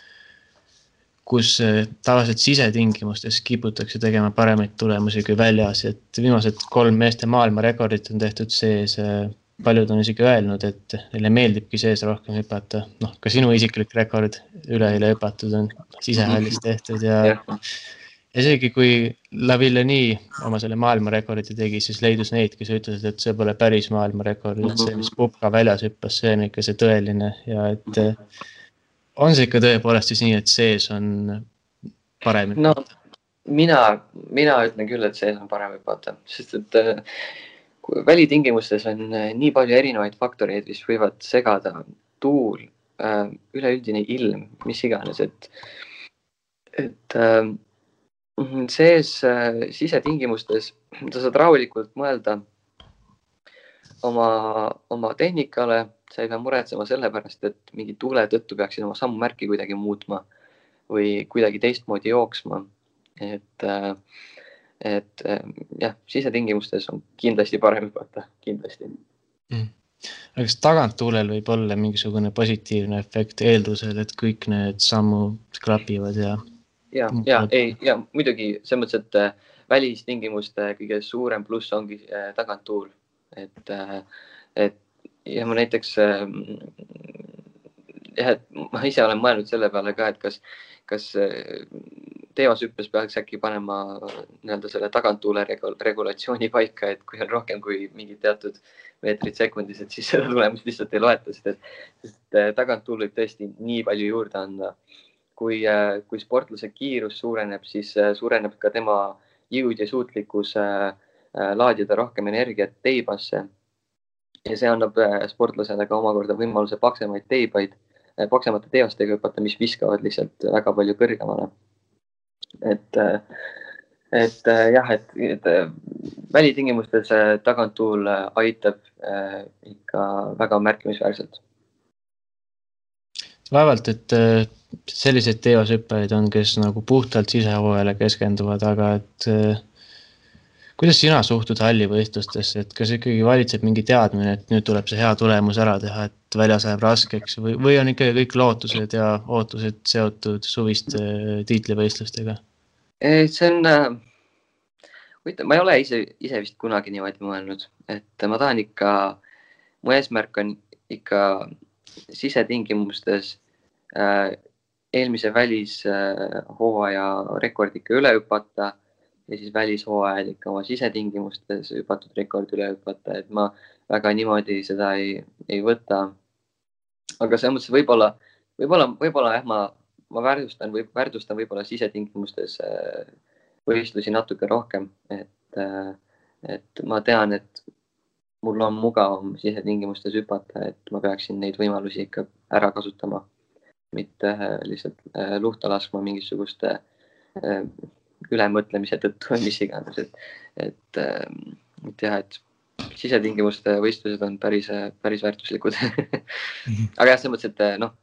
kus äh, tavaliselt sisetingimustes kiputakse tegema paremaid tulemusi kui väljas, et viimased kolm meeste maailmarekordit on tehtud sees. Äh, paljud on isegi öelnud, et neile meeldibki sees rohkem hüpata, noh, ka sinu isiklik rekord üleeile hüpatud on sisehallis tehtud ja isegi kui Lavilleni oma selle maailmarekordi tegi, siis leidus neid, kes ütlesid, et see pole päris maailmarekord, et see, mis Pupka väljas hüppas, see on ikka see tõeline ja et on see ikka tõepoolest siis nii, et sees on parem hüpata no,? mina, mina ütlen küll, et sees on parem hüpata, sest et kui välitingimustes on nii palju erinevaid faktoreid, mis võivad segada, tuul, üleüldine ilm, mis iganes, et, et sees äh, sisetingimustes. Sa saad rahulikult mõelda oma, oma tehnikale, sa ei pea muretsema selle pärast, et mingi tuule tõttu peaksid oma sammumärki kuidagi muutma või kuidagi teistmoodi jooksma. et, äh, et äh, jah, sisetingimustes on kindlasti parem hüpata, kindlasti. Mm. Aga kas taganttuulel võib olla mingisugune positiivne efekt eeldusel, et kõik need sammud klapivad ja ja, ja ei, ja muidugi selles mõttes, et äh, välistingimuste kõige suurem pluss ongi äh, taganttuul, et, äh, et ja ma näiteks jah, et ma ise olen mõelnud selle peale ka, et kas, kas teevashüppes peaks äkki panema nii-öelda selle taganttuule regulatsiooni paika, et kui on rohkem kui mingid teatud meetrid sekundis, et siis seda tulemust lihtsalt ei loeta, sest et, sest taganttuul võib tõesti nii palju juurde anda kui, äh, kui sportlase kiirus suureneb, siis äh, suureneb ka tema jõud ja suutlikkus äh, laadida rohkem energiat teibasse. ja see annab sportlasele ka omakorda võimaluse paksemaid teibaid, paksemate teostega hüpata, mis viskavad lihtsalt väga palju kõrgemale. et, et jah, et, et välitingimustes taganttuul aitab ikka väga märkimisväärselt vaevalt, et selliseid teosõppajaid on, kes nagu puhtalt sisehooajale keskenduvad, aga et äh, kuidas sina suhtud hallivõistlustesse, et kas ikkagi valitseb mingi teadmine, et nüüd tuleb see hea tulemus ära teha, et väljas läheb raskeks või, või on ikkagi kõik lootused ja ootused seotud suviste tiitlivõistlustega? see on äh,, huvitav, ma ei ole ise, ise vist kunagi niimoodi mõelnud, et ma tahan ikka, mu eesmärk on ikka sisetingimustes äh, eelmise välishooaja rekord ikka üle hüpata ja siis välishooajal ikka oma sisetingimustes hüpatud rekord üle hüpata, et ma väga niimoodi seda ei, ei võta. aga selles mõttes võib-olla, võib-olla, võib-olla jah, ma, ma väärtustan või väärtustan võib-olla sisetingimustes äh, võistlusi natuke rohkem, et, äh, et ma tean, et mul on mugavam sisetingimustes hüpata, et ma peaksin neid võimalusi ikka ära kasutama, mitte äh, lihtsalt luhta laskma mingisuguste ülemõtlemise tõttu või mis iganes, et, et, ähm, et jah, et sisetingimuste võistlused on päris, päris väärtuslikud. Aga jah, selles mõttes, et noh,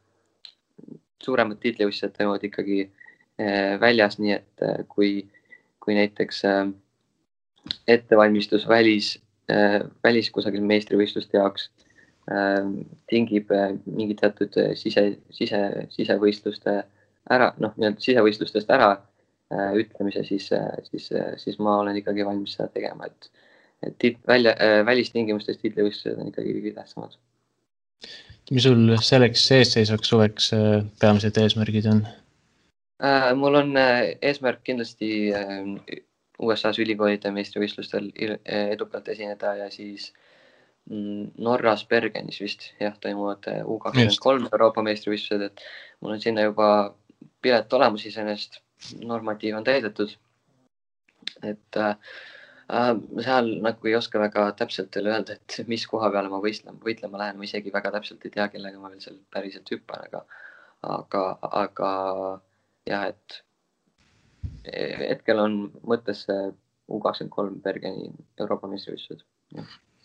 suuremad tiitlivõistlused toimuvad ikkagi äh, väljas, nii et äh, kui, kui näiteks äh, ettevalmistus välis, välis kusagil meistrivõistluste jaoks tingib mingi teatud sise, sise, sisevõistluste ära, noh, nii-öelda sisevõistlustest ära Äh, ütlemise, siis, äh, siis, äh, siis ma olen ikkagi valmis seda tegema, et, et tiit, välja, välistingimustes tiitlivõistlused on ikkagi kõige tähtsamad. mis sul selleks eesseisvaks suveks peamised eesmärgid on? mul on eesmärk kindlasti USA-s ülikoolide meistrivõistlustel edukalt esineda ja siis mm, Norras Bergenis vist jah, toimuvad U kakskümmend kolm Euroopa meistrivõistlused, et mul on sinna juba pilet olemas iseenesest normatiiv on täidetud. et äh, äh, seal nagu ei oska väga täpselt veel öelda, et mis koha peale ma võistlema, võitlema lähen, ma isegi väga täpselt ei tea, kellega ma veel seal päriselt hüppan, aga, aga, aga jah, et hetkel on mõttes see U kakskümmend kolm Bergeni Euroopa meistrivõistlused.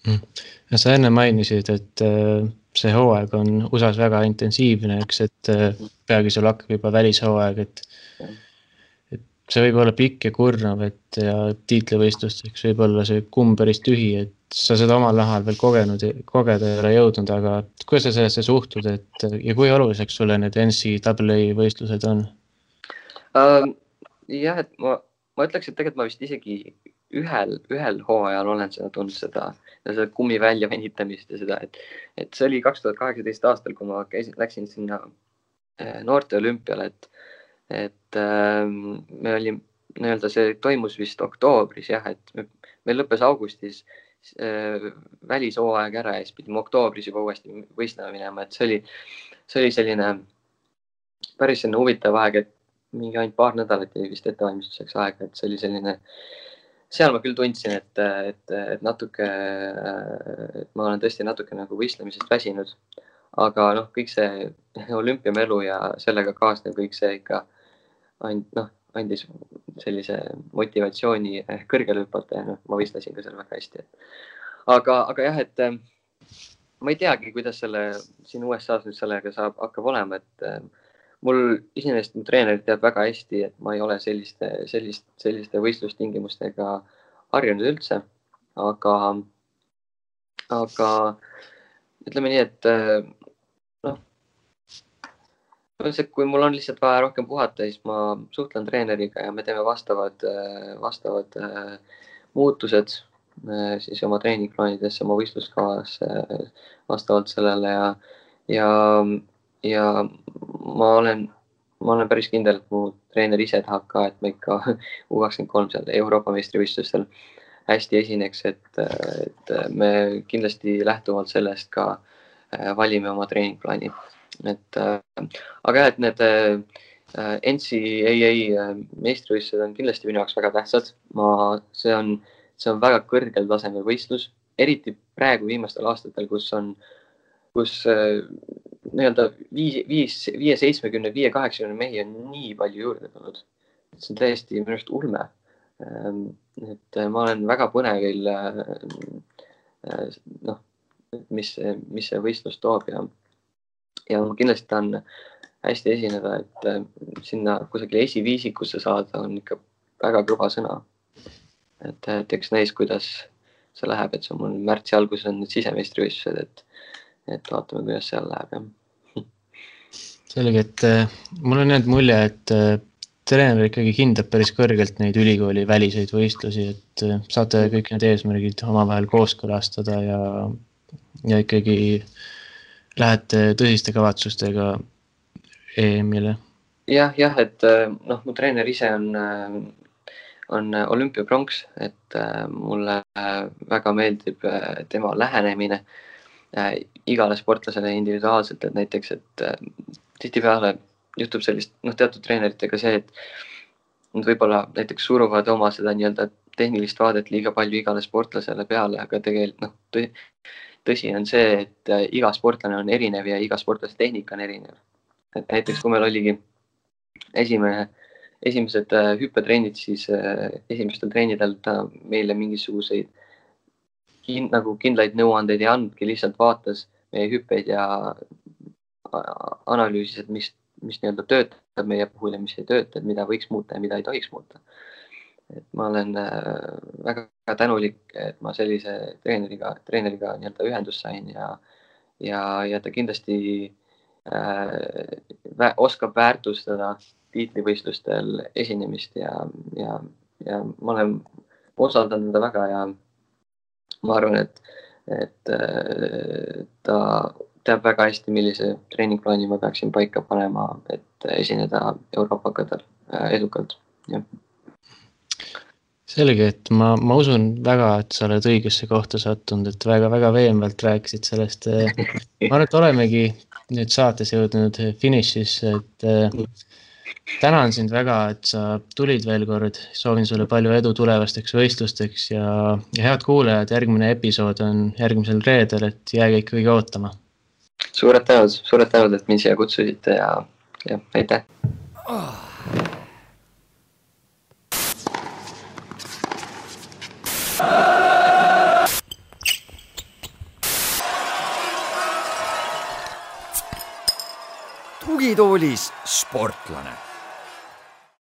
Mm. ja sa enne mainisid, et äh, see hooaeg on USA-s väga intensiivne, eks, et äh, peagi sul hakkab juba välishooaeg, et see võib olla pikk ja kurnav, et ja tiitlivõistlusteks võib olla see kumm päris tühi, et sa seda omal nahal veel kogenud, kogeda ei ole jõudnud, aga kuidas sa sellesse suhtud, et ja kui oluliseks sulle need NCAA võistlused on uh,? jah, et ma, ma ütleks, et tegelikult ma vist isegi ühel, ühel hooajal olen seda tundnud, seda, seda kummi välja venitamist ja seda, et, et see oli kaks tuhat kaheksateist aastal, kui ma käisin, läksin sinna eh, noorte olümpiale, et et äh, me olime nii-öelda, see toimus vist oktoobris jah, et meil lõppes augustis äh, välishooaeg ära ja siis pidime oktoobris juba uuesti võistlema minema, et see oli, see oli selline päris selline huvitav aeg, et mingi ainult paar nädalat jäi vist ettevalmistuseks aega, et see oli selline, seal ma küll tundsin, et, et, et natuke, et ma olen tõesti natuke nagu võistlemisest väsinud. aga noh, kõik see olümpiamelu ja sellega kaasnev kõik see ikka and-, noh, andis sellise motivatsiooni kõrgele hüpata ja noh, ma võistlesin ka seal väga hästi. aga, aga jah, et äh, ma ei teagi, kuidas selle siin USA-s nüüd sellega saab, hakkab olema, et äh, mul iseenesest mu treener teab väga hästi, et ma ei ole selliste, sellist, selliste võistlustingimustega harjunud üldse, aga, aga ütleme nii, et äh, see, kui mul on lihtsalt vaja rohkem puhata, siis ma suhtlen treeneriga ja me teeme vastavad, vastavad äh, muutused siis oma treeningplaanidesse, oma võistluskavas vastavalt sellele ja, ja, ja ma olen, ma olen päris kindel, mu treener ise tahab ka, et ma ikka U kakskümmend kolm seal Euroopa meistrivõistlustel hästi esineks, et, et me kindlasti lähtuvalt sellest ka äh, valime oma treeningplaani et äh, aga jah, et need äh, NCAA meistrivõistlused on kindlasti minu jaoks väga tähtsad. ma, see on, see on väga kõrgel tasemel võistlus, eriti praegu viimastel aastatel, kus on, kus nii-öelda viis, viis, viie, seitsmekümne, viie, kaheksakümne mehi on nii palju juurde tulnud. see on täiesti minu arust ulme. Ähm, et ma olen väga põnevil noh, mis, mis see võistlus toob ja ja ma kindlasti tahan hästi esineda, et äh, sinna kusagile esiviisikusse saada on ikka väga kõva sõna. et, et eks näis, kuidas see läheb, et see on mul märtsi alguses on need sisemeistrivõistlused, et, et vaatame, kuidas seal läheb jah. Selge, et äh, mul on jäänud mulje, et äh, treener ikkagi hindab päris kõrgelt neid ülikooli väliseid võistlusi, et äh, saate kõik need eesmärgid omavahel kooskõlastada ja, ja ikkagi lähete tõsiste kavatsustega EM-ile? jah, jah, et noh, mu treener ise on, on olümpiapronks, et mulle väga meeldib tema lähenemine igale sportlasele individuaalselt, et näiteks, et tihtipeale juhtub sellist, noh, teatud treeneritega see, et nad võib-olla näiteks suruvad oma seda nii-öelda tehnilist vaadet liiga palju igale sportlasele peale, aga tegelikult noh tõ, tõsi on see, et äh, iga sportlane on erinev ja iga sportlase tehnika on erinev. et näiteks kui meil oligi esimene, esimesed äh, hüppetrennid, siis äh, esimestel trennidel ta meile mingisuguseid kin, nagu kindlaid nõuandeid ei andnudki, lihtsalt vaatas meie hüppeid ja analüüsis, et mis mis nii-öelda töötab meie puhul ja mis ei tööta, et mida võiks muuta ja mida ei tohiks muuta. et ma olen äh, väga, tänulik, et ma sellise treeneriga, treeneriga nii-öelda ühendust sain ja, ja, ja ta kindlasti äh, oskab väärtustada tiitlivõistlustel esinemist ja, ja, ja ma olen usaldanud teda väga ja ma arvan, et, et äh, ta teab väga hästi, millise treeningplaani ma peaksin paika panema, et esineda Europakadel äh, edukalt, jah. selge, et ma, ma usun väga, et sa oled õigesse kohta sattunud, et väga-väga veenvalt rääkisid sellest. Äh, ma arvan, et olemegi nüüd saates jõudnud finišisse, et äh, tänan sind väga, et sa tulid veel kord, soovin sulle palju edu tulevasteks võistlusteks ja, ja head kuulajad, järgmine episood on järgmisel reedel, et jääge ikkagi ootama suured tänud, suured tänud, et mind siia kutsusite ja, ja aitäh. Oh.. tugitoolis sportlane